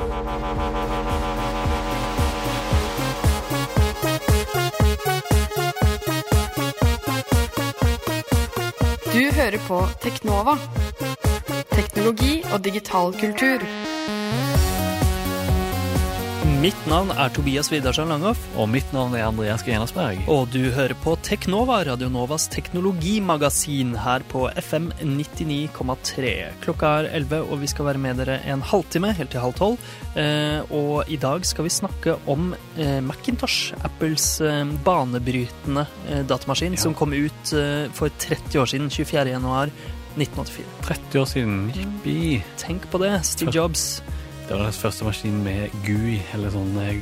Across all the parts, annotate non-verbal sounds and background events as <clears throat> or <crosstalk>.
Du hører på Teknova. Teknologi og digital kultur. Mitt navn er Tobias Widersen Langhoff. Og mitt navn er Andreas Grenasberg. Og du hører på Teknova, Radio Novas teknologimagasin her på FM 99,3. Klokka er 11, og vi skal være med dere en halvtime, helt til halv tolv. Eh, og i dag skal vi snakke om eh, Macintosh, Apples eh, banebrytende datamaskin, Ja. som kom ut for 30 år siden, 24. januar 1984. 30 år siden. Jippi. Tenk på det, Steve Jobs. Det var deres første maskin med GUI, eller sånn eh,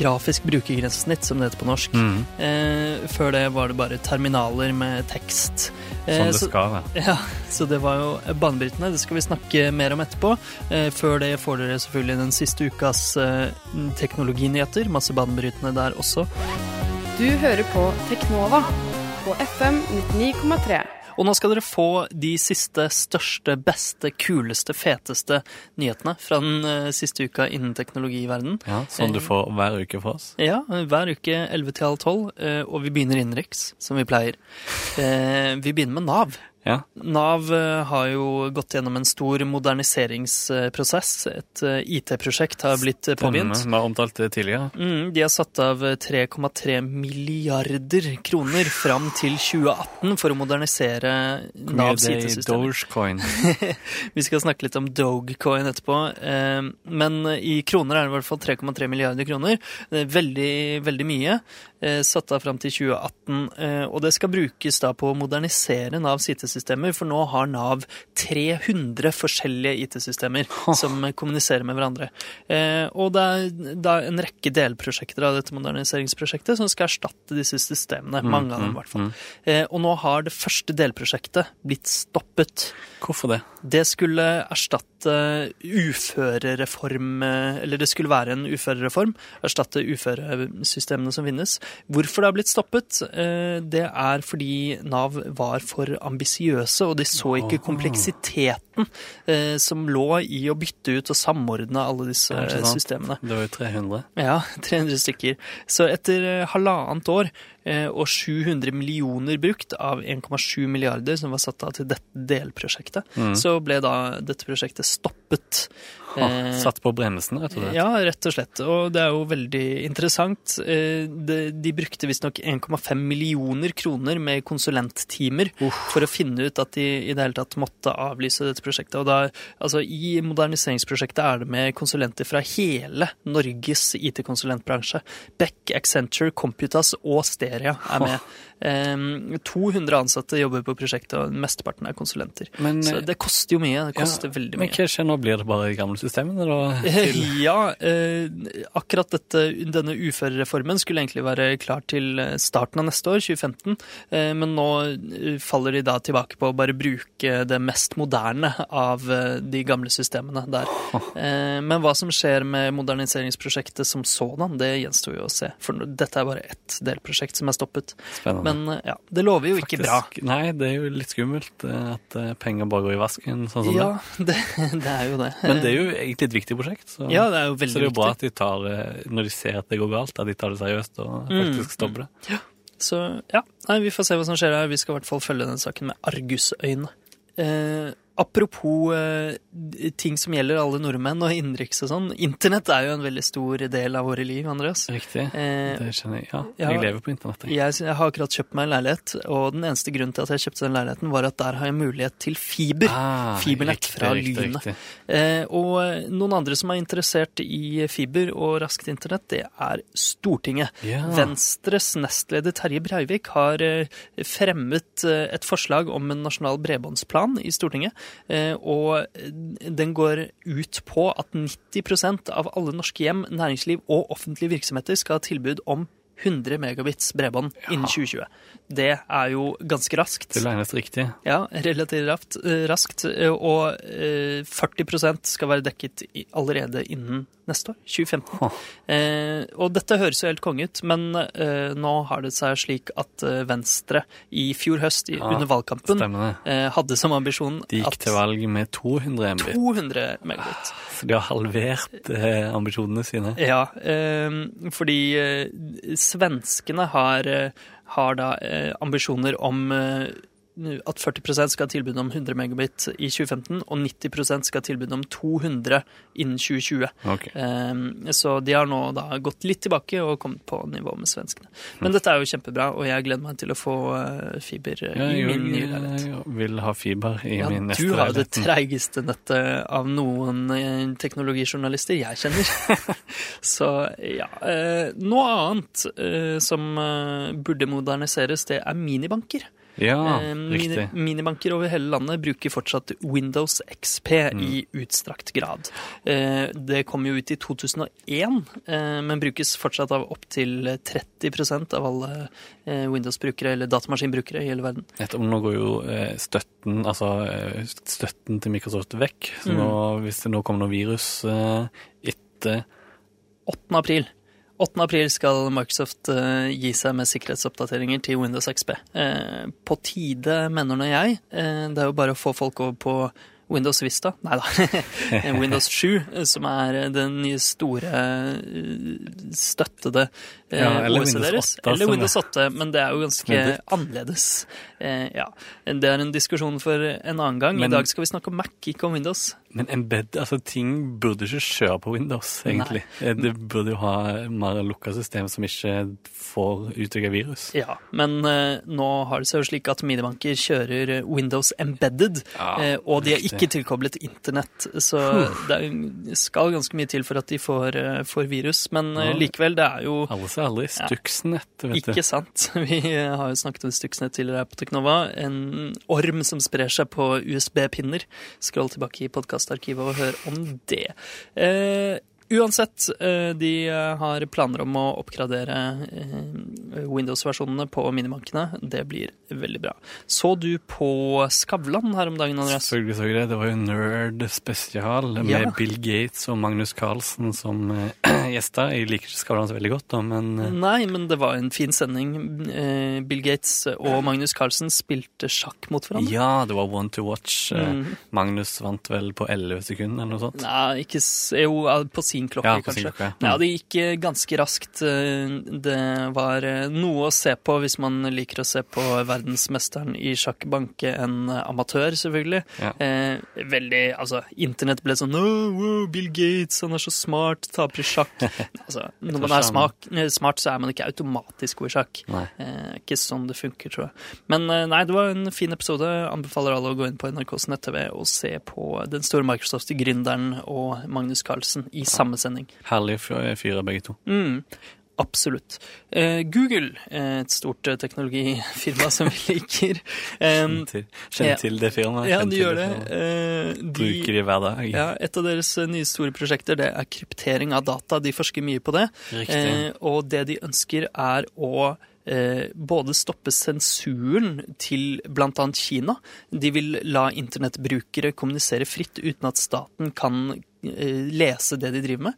Grafisk brukergrensesnitt, som det heter på norsk. mm, Eh, før det var det bare terminaler med tekst. Eh, Som det så- skal være. <laughs> Ja, så det var jo banebrytende. Det skal vi snakke mer om etterpå. Eh, før det får dere selvfølgelig den siste ukas eh, teknologinyheter. Masse banebrytende der også. Du hører på Teknova på FM 99,3. Og nå skal dere få de siste, største, beste, kuleste, feteste nyhetene fra den eh, siste uka innen teknologiverdenen. Ja, Som du får hver uke fra oss. Ja, hver uke 11 til halv 12, eh, og vi begynner innenriks, som vi pleier. Eh, Vi begynner med Nav. Ja. Nav eh, har jo gått gjennom en stor moderniseringsprosess. Et eh, IT-prosjekt har blitt påbegynt. Stemme. Vi omtalt det tidligere. Mm, de har satt av eh, 3,3 milliarder kroner fram til 2018 for å modernisere Navs er IT-systemer. <laughs> Vi skal snakke litt om Dogecoin etterpå. eh, Men i kroner er det i hvert fall 3,3 milliarder kroner. Det er veldig, veldig mye. eh, Satt av fram til 2018. eh, Og det skal brukes da på å modernisere Navs IT-systemer, for nå har Nav 300 forskjellige IT-systemer som kommuniserer med hverandre. Eh, Og det er da en rekke delprosjekter av dette moderniseringsprosjektet som skal erstatte disse systemene. Mange av dem, i hvert fall. Eh, Og nå har det første delprosjektet blitt stoppet. Hvorfor det? Det skulle erstatte uførereform eh, Eller det skulle være en uførereform. Erstatte uføresystemene som finnes. Hvorfor det har blitt stoppet, det er fordi Nav var for ambisiøse, og de så ikke kompleksiteten eh, som lå i å bytte ut og samordne alle disse det systemene. Det var jo 300. Ja, <laughs> 300 stykker. Så etter eh, halvannet år eh, og 700 millioner brukt av 1,7 milliarder som var satt av til dette delprosjektet, så ble da dette prosjektet stoppet. Ha, Eh, satt på bremsen, rett og slett. ja, rett og slett. Og det er jo veldig interessant. Eh, De, de brukte visstnok 1,5 millioner kroner med konsulenttimer for å finne ut at de i det hele tatt måtte avlyse dette prosjektet. Og da, altså I moderniseringsprosjektet er det med konsulenter fra hele Norges IT-konsulentbransje. Beck, Accenture, Computas og Steria er med. Um, 200 ansatte jobber på prosjektet, og mesteparten er konsulenter. Men, Så eh, det koster jo mye. Det koster Ja, veldig Men mye. hva skjer nå? Blir det bare de gamle systemene, da? Ja, uh, akkurat dette, denne uførereformen skulle egentlig være klar til eh, starten av neste år, 2015. Uh, men nå eh, faller de da tilbake på å bare bruke det mest moderne av eh, de gamle systemene der. Uh, men hva som skjer med moderniseringsprosjektet som sådan, det gjenstår jo å se. For dette er bare ett delprosjekt som er stoppet. spennende. Men eh, ja, det lover jo ikke bra. Nei, det er jo litt skummelt eh, at eh, penger bare går i vasken, sånn som Ja, det. <laughs> det, det er jo det. Men det er jo egentlig et viktig prosjekt. Så, Ja, det er jo så det er jo bra viktig. at de tar, det, når de ser at det går galt, at de tar det seriøst og Mm. faktisk stopper det. Ja. Så ja, nei, vi får se hva som skjer her. Vi skal i hvert fall følge den saken med argusøyne. Eh, apropos eh, ting som gjelder alle nordmenn og innenriks og sånn. Internett er jo en veldig stor del av våre liv, Andreas. Riktig. Eh, Det skjønner jeg. Ja, ja. jeg lever på internett. jeg. jeg, jeg har akkurat kjøpt meg en leilighet, og den eneste grunnen til at jeg kjøpte den leiligheten, var at der har jeg mulighet til fiber. Ah, Fibernett fra Lynet. Eh, og noen andre som er interessert i fiber og raskt internett, det er Stortinget. Ja. Venstres nestleder Terje Breivik har eh, fremmet eh, et forslag om en nasjonal bredbåndsplan i Stortinget. Eh, Og den går ut på at 90% av alle norske hjem, næringsliv og offentlige virksomheter skal ha tilbud om 100 megabits bredbånd innen 2020. Det er jo ganske raskt. Det regnes riktig. Ja, relativt raskt, eh, raskt. eh, Og eh, 40 skal være dekket allerede innen neste år. 2015. Oh. Eh, og dette høres jo helt konge ut, men eh, nå har det seg slik at eh, Venstre i fjor høst, i, Ja, under valgkampen, eh, hadde som ambisjon at De gikk at til valg med 200 MB. 200 MB. Så de har halvert eh, ambisjonene sine. Ja, eh, fordi svenskene har, har da ambisjoner om at 40 skal ha tilbud om 100 megabit i 2015, og 90 skal ha tilbud om 200 innen 2020. Okay. Um, Så de har nå da gått litt tilbake og kommet på nivå med svenskene. Men dette er jo kjempebra, og jeg gleder meg til å få eh, fiber eh, Ja, i min nye leilighet. Jeg vil ha fiber i Ja, min neste du har jo det treigeste nettet av noen eh, teknologijournalister jeg kjenner. <laughs> Så ja. Noe annet som burde moderniseres, det er minibanker. Ja, Eh, riktig. minibanker over hele landet bruker fortsatt Windows XP Mm. i utstrakt grad. Eh, Det kom jo ut i 2001, eh, men brukes fortsatt av opptil 30% av alle Windows-brukere eller datamaskinbrukere i hele verden. Nettopp, nå går jo støtten, altså støtten til Microsoft vekk. Så Mm. hvis det nå kommer noe virus etter 8. april. 8. april skal Microsoft eh, gi seg med sikkerhetsoppdateringer til Windows XP. Eh, på tide, mener nå jeg. Eh, det er jo bare å få folk over på Windows Vista. Nei da. <laughs> Windows 7, eh, som er eh, den nye store eh, støttede Ja, eller OS-et Windows deres. 8, Eller Windows 8, men det er jo ganske annerledes. Ja. Det er en diskusjon for en annen gang. Men- I dag skal vi snakke om Mac, ikke om Windows. Men embed, altså ting burde ikke kjøre på Windows, egentlig. Nei. Det burde jo ha mer lukka system som ikke får utvikla virus. Ja, men nå har det seg jo slik at minibanker kjører Windows embedded, Ja, og de er riktig. Ikke tilkoblet internett, så det skal ganske mye til for at de får, eh, får virus. Men eh, Ja. likevel, det er jo Alle ser aldri Stuxnet, vet du. ikke sant. <laughs> Vi har jo snakket om Stuxnet tidligere her på Teknova. En orm som sprer seg på USB-pinner. Skroll tilbake i podkastarkivet og hør om det. Eh, Uansett, eh, de eh, har planer om å oppgradere eh, Windows-versjonene på minibankene. Det blir veldig bra. Så du på Skavlan her om dagen, Andreas? Selvfølgelig så jeg det. Det var jo Nerd spesial med Ja. Bill Gates og Magnus Carlsen som <clears throat> gjester. Jeg liker ikke Skavlan så veldig godt, da, men Nei, men det var en fin sending. Bill Gates og Magnus Carlsen spilte sjakk mot hverandre. ja, det var one to watch. Mhm. Magnus vant vel på 11 sekunder eller noe sånt. Nei, ikke Jo, på sin klokke, Ja, kanskje. ja. Ja, det gikk eh, ganske raskt. Eh, Det var eh, noe å se på hvis man liker å se på verdensmesteren i sjakk banke en amatør, selvfølgelig. Ja. Eh, veldig Altså, internett ble sånn oh, wow, Bill Gates, han er så smart, taper i sjakk. <laughs> altså, når man er smak, eh, smart, så er man ikke automatisk god i sjakk. Eh, ikke sånn det funker, tror jeg. Men nei, det var en fin episode. Anbefaler alle å gå inn på NRKs nett-TV og se på den store Microsoft-gründeren og Magnus Carlsen i samme sending. Herlige fyrer begge to. Mm, absolutt. Eh, Google, eh, et stort eh, teknologifirma <laughs> som vi liker. Kjenn Til- kjenn til det firmaet. ja, de gjør det. firmaet. Eh, de, Bruker de hver dag. ja, et av deres nye store prosjekter det er kryptering av data. De forsker mye på det. Riktig. Og det de ønsker er å både stoppe sensuren til bl.a. Kina. De vil la internettbrukere kommunisere fritt uten at staten kan lese det de driver med.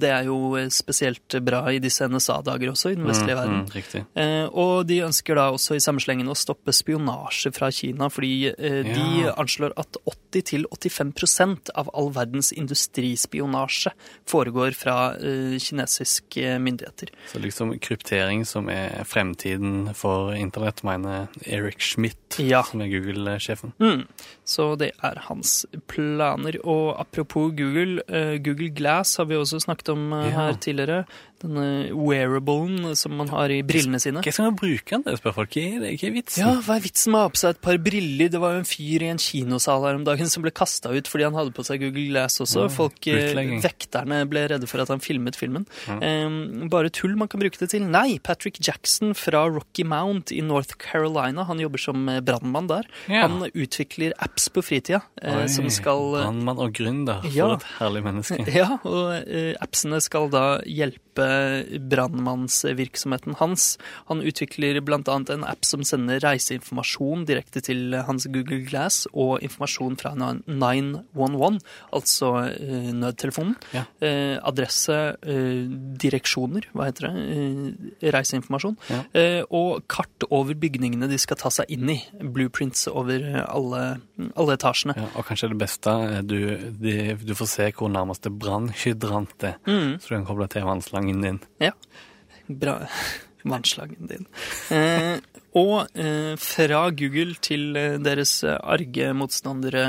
Det er jo eh, spesielt bra i disse NSA-dager også, i den vestlige verden. Mm, riktig. Eh, og de ønsker da også i samme slengen å stoppe spionasje fra Kina, fordi eh, de Ja. anslår at 80-85% av all verdens industrispionasje foregår fra eh, kinesiske myndigheter. Så liksom kryptering som er fremtiden for internett, mener Eric Schmidt, Ja. som er Google-sjefen. Mm. Så det er hans planer. Og apropos Google, eh, Google Glass har vi også snakket om eh, Ja. her tidligere. Denne wearablen som man har i brillene sine. Hva skal man bruke den til, spør folk? Hva er ikke vitsen? Ja, hva er vitsen med å ha på seg et par briller? Det var jo en fyr i en kinosal her om dagen som ble kasta ut fordi han hadde på seg Google Glass også. Ja, Folk, eh. Vekterne ble redde for at han filmet filmen. Eh, bare tull man kan bruke det til. Nei, Patrick Jackson fra Rocky Mount i North Carolina, han jobber som eh, brannmann der. Ja. Han utvikler apps på fritida eh, som skal Brannmann og gründer. For et herlig menneske. <laughs> Ja, og eh, appsene skal da hjelpe brannmannsvirksomheten hans. Han utvikler bl.a. en app som sender reiseinformasjon direkte til hans Google Glass, og informasjon fra 911, altså eh, nødtelefonen. Ja. Eh, adresse, eh, direksjoner, hva heter det, eh, reiseinformasjon. Ja. Eh, og kart over bygningene de skal ta seg inn i. Blueprints over eh, alle, alle etasjene. Ja, og kanskje det beste, er du, de, du får se hvor nærmeste brannhydrant er, Mm. så du kan koble til vannslangen din. Ja. Bra. <laughs> Vannslangen din. Eh, og eh, fra Google til eh, deres eh, arge motstandere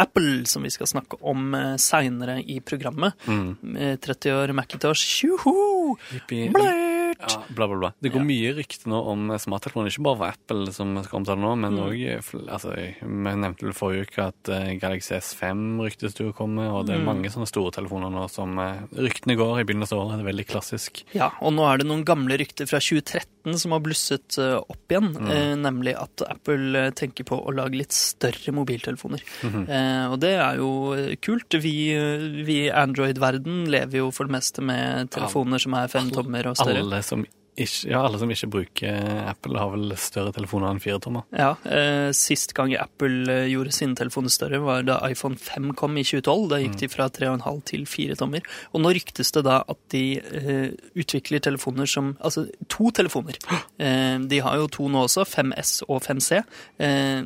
Apple, som vi skal snakke om eh, seinere i programmet. Mm. Eh, 30 år Macintosh, tjoho! Blert! Ja, bla, bla, bla. Det går mye rykte nå om smarttelefoner, ikke bare for Apple, som vi skal omtale nå, men Mm. altså, Vi nevnte vel forrige uke at eh, Galaxy S5 ryktes til å komme, og det er Mm. mange sånne store telefoner nå som eh, ryktene går i begynnelsen av året. Det er veldig klassisk. Ja, og nå er det noen gamle rykter fra 2013 som har blusset eh, opp igjen, Mm. eh, nemlig at Apple tenker på å lage litt større mobiltelefoner. Mhm. eh, og det er jo kult. Vi, vi i Android-verden lever jo for det meste med telefoner som er fem tommer og større. Alle som ikke, ja, alle som ikke bruker Apple, har vel større telefoner enn firetommer. Ja, eh, Sist gang Apple eh, gjorde sine telefoner større, var da iPhone 5 kom i 2012. Da gikk de fra 3,5 til 4 tommer. Og nå ryktes det da at de eh, utvikler telefoner som Altså to telefoner. <gasps> Eh, de har jo to nå også, 5S og 5C. Eh,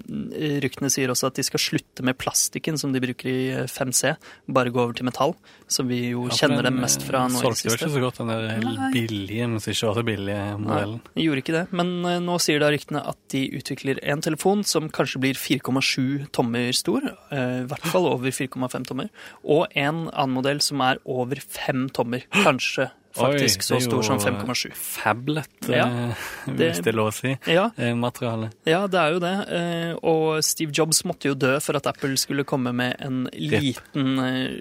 ryktene sier også at de skal slutte med plastikken som de bruker i eh, 5C, bare gå over til metall, som vi jo kjenner dem mest fra nå i det Solgte jo ikke så godt den der helt billige, men ikke også så billige modellen. Nei, gjorde ikke det. Men eh, nå sier da ryktene at de utvikler en telefon som kanskje blir 4,7 tommer stor. eh, I hvert fall over 4,5 tommer. Og en annen modell som er over 5 tommer. Kanskje faktisk Oi, så stor som 5,7. Fablet, Ja, eh, det- hvis det er lov å si. Ja, eh, Materiale. ja, det er jo det. Eh, Og Steve Jobs måtte jo dø for at Apple skulle komme med en liten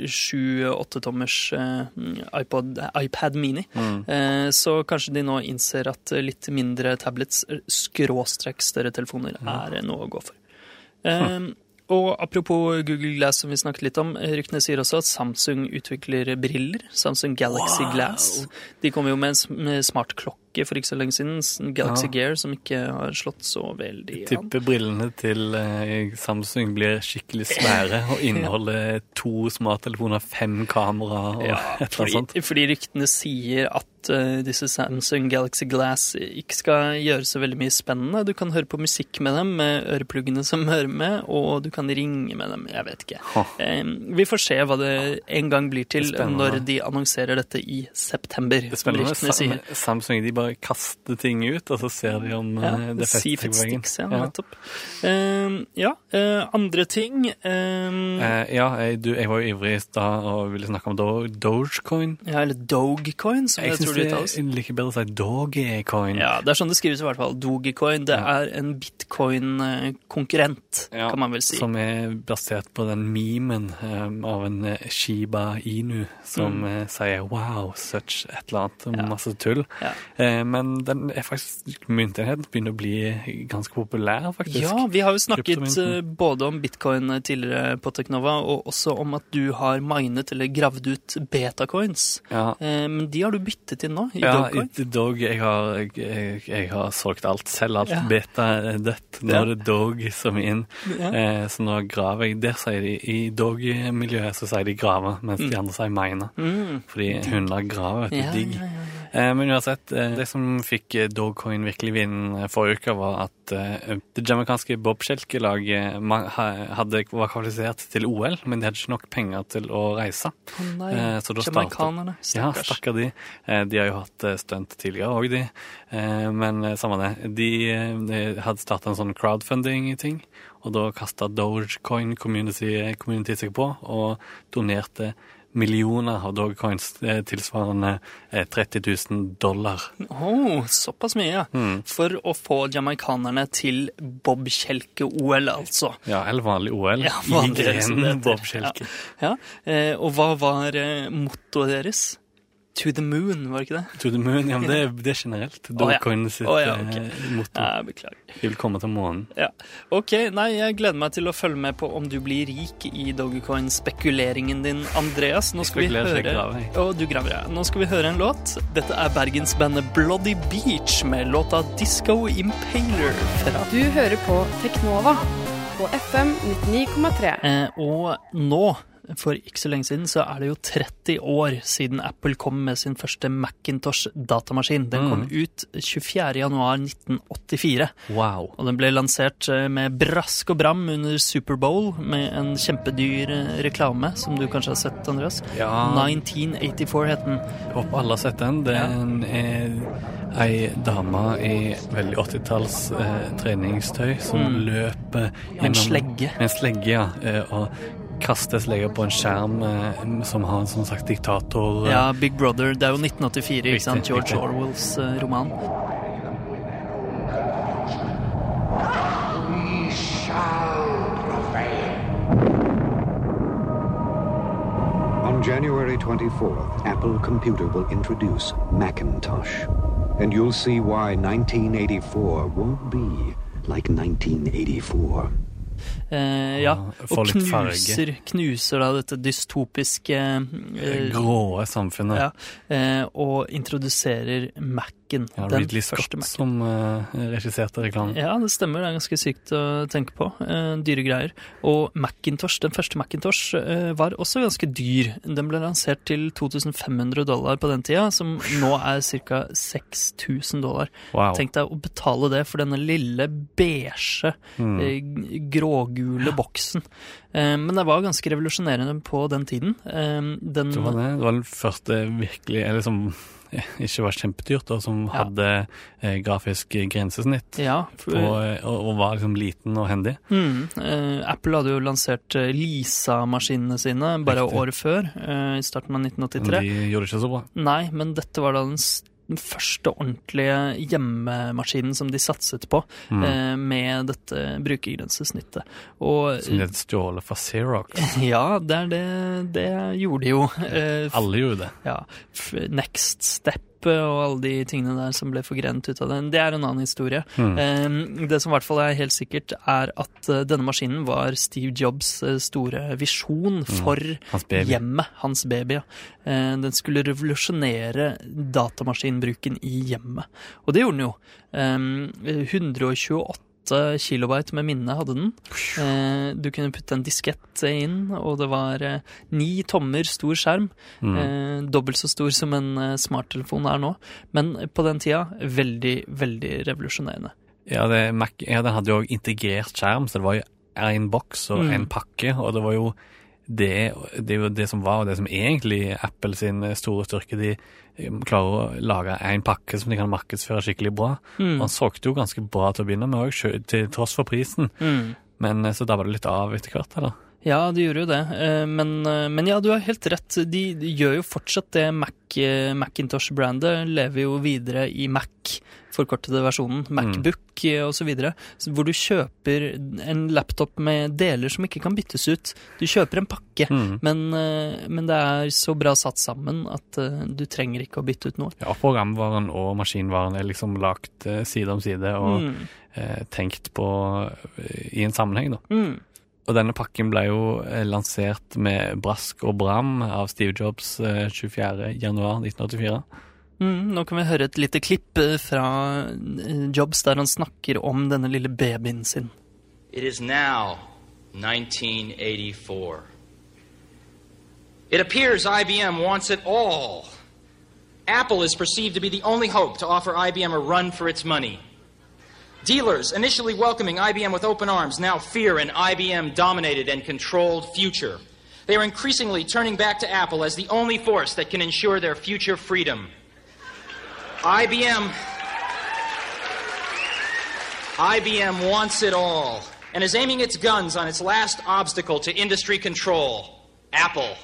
7-8 tommers eh, iPad Mini. Mm. Eh, Så kanskje de nå innser at litt mindre tablets, eh, skråstrekk større telefoner, er noe å gå for. Eh, Og apropos Google Glass, som vi snakket litt om, ryktene sier også at Samsung utvikler briller. Samsung Galaxy Wow! Glass. De kommer jo med en sm- smartklokke for ikke så lenge siden, Galaxy Ja. Gear, som ikke har slått så veldig an. Tipper brillene til eh, Samsung blir skikkelig svære og <laughs> inneholder to smarttelefoner, fem kamera og Ja, et eller annet sånt. fordi, ryktene sier at eh, disse Samsung Galaxy Glass ikke skal gjøre så veldig mye spennende. Du kan høre på musikk med dem, med ørepluggene som <laughs> hører med, og du kan ringe med dem. Jeg vet ikke. Eh, vi får se hva det en gang blir til når de annonserer dette i september, Det er spennende. Sam- Samsung de bare kaster ting ut, og så ser de om Ja, eh, det fester på veggen. Ja, nettopp. Eh, ja, uh, andre ting uh, ja, jeg, du, jeg var jo ivrig i stad og ville snakke om Do Dogecoin. Ja, eller Dogecoin, som jeg, Jeg tror det uttales. er like bedre å si Dogecoin. Ja, det er sånn det skrives i hvert fall. Dogecoin. Det er en bitcoin-konkurrent, Ja, kan man vel si. Som er basert på den memen um, av en Shiba Inu som Mm. sier 'wow, such' et eller annet. Masse tull. Ja. Eh, men den er faktisk myntenheten begynner å bli ganske populær, faktisk. Ja, vi har jo snakket eh, både om bitcoin tidligere på Teknova, og også om at du har minet eller gravd ut betacoins. Ja. Eh, Men de har du byttet inn nå, i Ja, Dogcoin? i Dog, jeg har, jeg, jeg, har solgt alt, selv alt. Ja. Beta er dødt. Nå Ja. er det Dog som er inn. Ja. Eh, så nå graver jeg. Der sier de, I Dog-miljøet så sier de grave, mens de andre sier mine. Mm. Fordi hunder graver. vet du, Ja, digg. Ja, ja, ja. Eh, Men uansett, eh, det som fikk Dogcoin Dogecoin virkelig vinden eh, forrige uke, var at eh, det jamaicanske bobsjelkelaget hadde var kvalifisert til OL, men de hadde ikke nok penger til å reise. Å nei, Eh, så da jamaicanerne. Ja, Stakkars. stakkar de. Eh, De har jo hatt eh, stunt tidligere òg, de. Eh, Men eh, samme det. De, eh, de hadde starta en sånn crowdfunding-ting, og da kasta Dogecoin community, community seg på og donerte millioner av Dogecoins, eh, tilsvarende eh, 30 000 dollar. Oh, såpass mye, ja. Mm. For å få jamaicanerne til bobkjelke-OL, altså. Ja, eller vanlig OL. Ja, vanlig, I grenen bobkjelke. Ja. Ja, eh, og hva var eh, mottoet deres? To the moon, var det ikke det? To the moon, ja, men det, <laughs> det er generelt. Å, ja. Dogecoin sitt Å, ja, ok. eh, motto. Ja, beklager. Vi vil komme til månen. Ja. Ok, nei, jeg gleder meg til å følge med på om du blir rik i Dogecoin-spekuleringen din, Andreas. Nå skal vi høre oh, du graver, ja. Nå skal vi høre en låt. Dette er bergensbandet Bloody Beach med låta Disco Impaler fra Du hører på Teknova på FM 99,3. Eh, og nå, for ikke så lenge siden, så er det jo 30 år siden Apple kom med sin første Macintosh-datamaskin. Den kom ut 24.1.1984. Wow. Og den ble lansert eh, med brask og bram under Superbowl med en kjempedyr eh, reklame, som du kanskje har sett, Andreas. Ja. 1984 het den. Håper alle har sett den. Det er en, ei dame i veldig 80-talls eh, treningstøy som løper Med en slegge. Med en slegge, ja. Eh, og kaster slegga på en skjerm eh, som har en sånn sagt diktator... eh, Ja, Big Brother. Det er jo 1984, ikke sant? George riktig. Orwells eh, roman. On January 24th, Apple Computer will introduce Macintosh. And you'll see why 1984 won't be like 1984. Eh, ja, og knuser, knuser da dette dystopiske eh, Gråe samfunnet. ja, eh, og introduserer Mac-en. Ja, den Ridley Scott som uh, regisserte reklamen. Ja, det stemmer. Det er ganske sykt å tenke på. Uh, dyre greier. Og Macintosh, den første Macintosh, uh, var også ganske dyr. Den ble lansert til 2500 dollar på den tida, som nå er ca. 6000 dollar. Wow. Tenk deg å betale det for denne lille beige, Mm. grågule boksen. Men det var ganske revolusjonerende på den tiden. Den, Det var det. Det var den første virkelig Eller som eh, ikke var kjempedyrt, og som Ja. hadde eh, grafisk grensesnitt. Ja, for, Og, og, og var liksom liten og hendig. Mm, eh, Apple hadde jo lansert eh, Lisa-maskinene sine bare Riktig. året før, eh, i starten av Men 1983. de gjorde det ikke så bra. Nei, men dette var da den, s- den første ordentlige hjemmemaskinen som de satset på, Mm. eh, med dette brukergrensesnittet. Og Som de hadde stjålet fra Xerox. <laughs> ja, det det Det gjorde de jo. Eh, Alle gjorde det. ja, Next Step og alle de tingene der som ble forgrent ut av den, det er en annen historie. Mm. Det som i hvert fall er helt sikkert, er at eh, denne maskinen var Steve Jobs eh, store visjon mm. for hans hjemmet, hans baby. Den skulle revolusjonere datamaskinbruken i hjemmet, og det gjorde den jo. 128 8 kilobyte med minne hadde den. Eh, du kunne putte en diskett inn, og det var eh, ni tommer stor skjerm. Mm. Eh, dobbelt så stor som en smarttelefon er nå, men på den tida veldig, veldig revolusjonerende. Ja, det, Mac, ja den hadde jo integrert skjerm, så det var jo én boks og én mm. pakke, og det var jo det, det, er jo det som var, og det som egentlig Apple sin store styrke. De eh, klarer å lage én pakke som de kan markedsføre skikkelig bra. Mm. Og han solgte jo ganske bra til å begynne med òg, til tross for prisen. Mm. Men så så dabba det litt av etter hvert, eller? Ja, de gjorde jo det. Eh, Men, eh, men ja, du har helt rett. De, de gjør jo fortsatt det. Mac, eh, Macintosh-brandet lever jo videre i Mac, forkortede versjonen. Macbook mm. så videre. Hvor du kjøper en laptop med deler som ikke kan byttes ut. Du kjøper en pakke, Mm. men, eh, men det er så bra satt sammen at eh, du trenger ikke å bytte ut noe. Ja, programvaren og maskinvaren er liksom lagt eh, side om side og Mm. eh, tenkt på eh, i en sammenheng, da. Mm. Og denne pakken ble jo eh, lansert med brask og bram av Steve Jobs eh, 24. januar 1984. Mm, nå kan vi høre et lite klipp eh, fra eh, Jobs der han snakker om denne lille babyen sin. It is now 1984. It appears IBM wants it all. Apple is perceived to be the only hope to offer IBM a run for its money. Dealers, initially welcoming IBM with open arms, now fear an IBM dominated and controlled future. They are increasingly turning back to Apple as the only force that can ensure their future freedom. IBM IBM wants it all and is aiming its guns on its last obstacle to industry control Apple.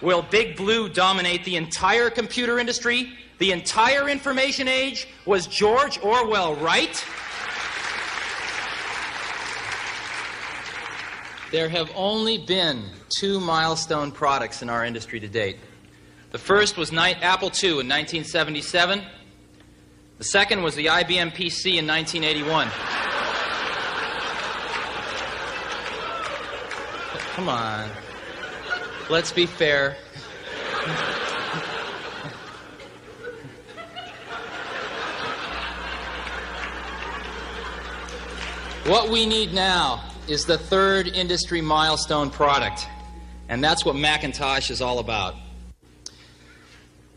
Will Big Blue dominate the entire computer industry? The entire information age? Was George Orwell right? There have only been two milestone products in our industry to date The first was Apple II in 1977. The second was the IBM PC in 1981. Come on. Let's be fair. What we need now is the third industry milestone product, and that's what Macintosh is all about.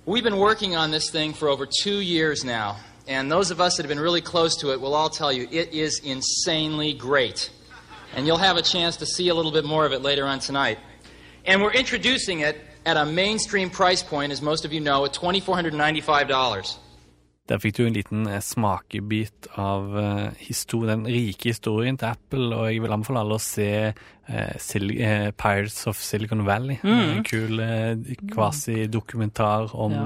We've been working on this thing for over two years now, and those of us that have been really close to it will all tell you it is insanely great. And you'll have a chance to see a little bit more of it later on tonight. And we're introducing it at a mainstream price point, as most of you know, at $2,495. Der fikk du en liten eh, smakebit av eh, den rike historien til Apple, og jeg vil anbefale alle å se uh, Pirates of Silicon Valley. En kul kvasi-dokumentar om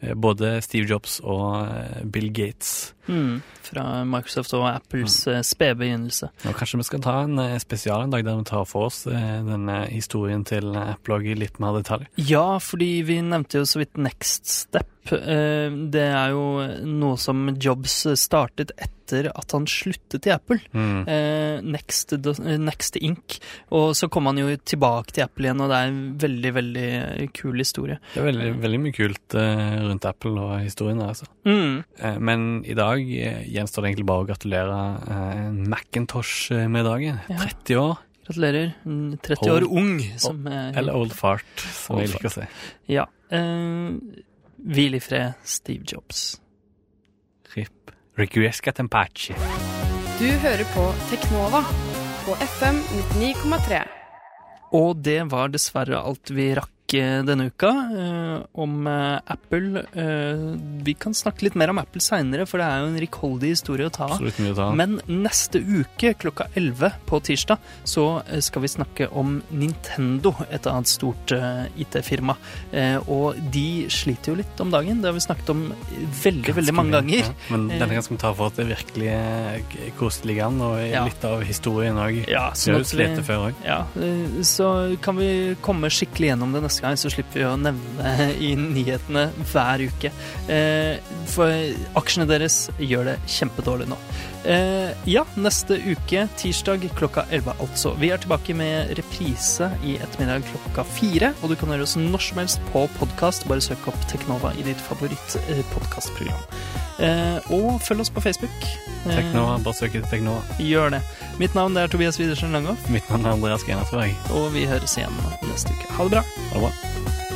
Ja. både Steve Jobs og Bill Gates. Mm, fra Microsoft og Apples mm. spede begynnelse. Og kanskje vi skal ta en eh, spesial en dag der vi tar for oss eh, denne historien til Apple i litt mer detalj. Ja, fordi vi nevnte jo så vidt Next Step. Eh, Det er jo noe som Jobs startet etter at han sluttet i Apple. Mm. Eh, Next, eh, Next Inc. Og så kom han jo tilbake til Apple igjen, og det er en veldig, veldig kul historie. Det er veldig, veldig mye kult eh, rundt Apple og historien der, altså. Mm. Men i dag gjenstår det egentlig bare å gratulere Macintosh med dagen. Ja. 30 år. Gratulerer. Mm, 30 Old- år ung, som eh, Eller old fart, som Old jeg liker å si. Ja. Eh, Hvil i fred, Steve Jobs. RIP. Requiescat Tempachi. Du hører på Teknova på FM 99,3. Og det var dessverre alt vi rakk denne uka eh, om eh, Apple. Eh, vi kan snakke litt mer om Apple seinere, for det er jo en rikholdig historie å ta av. Mye å ta. Men neste uke klokka 11 på tirsdag så eh, skal vi snakke om Nintendo, et annet stort eh, IT-firma. Eh, og de sliter jo litt om dagen. Det har vi snakket om veldig, Ganske veldig mange ganger. Ja. Men Eh. denne gangen skal vi ta for at det virkelig koser ligger an, og Ja. litt av historien òg. Ja, sånn vi- før òg. Ja, eh, så kan vi komme skikkelig gjennom det neste gang, så slipper vi å nevne i nyhetene hver uke. Eh, For aksjene deres gjør det kjempedårlig nå. Eh, Ja, neste uke, tirsdag klokka 11 altså. Vi er tilbake med reprise i ettermiddag klokka fire, og du kan høre oss når som helst på podkast. Bare søk opp Teknova i ditt favorittpodkastprogram. Og følg oss på Facebook. Eh, Teknova, bare søk etter Teknova. Gjør det. Mitt navn er Tobias Widersen Langhoff. Mitt navn er Andreas Grenasberg. Og vi høres igjen neste uke. Ha det bra. Ha det bra. Ciao.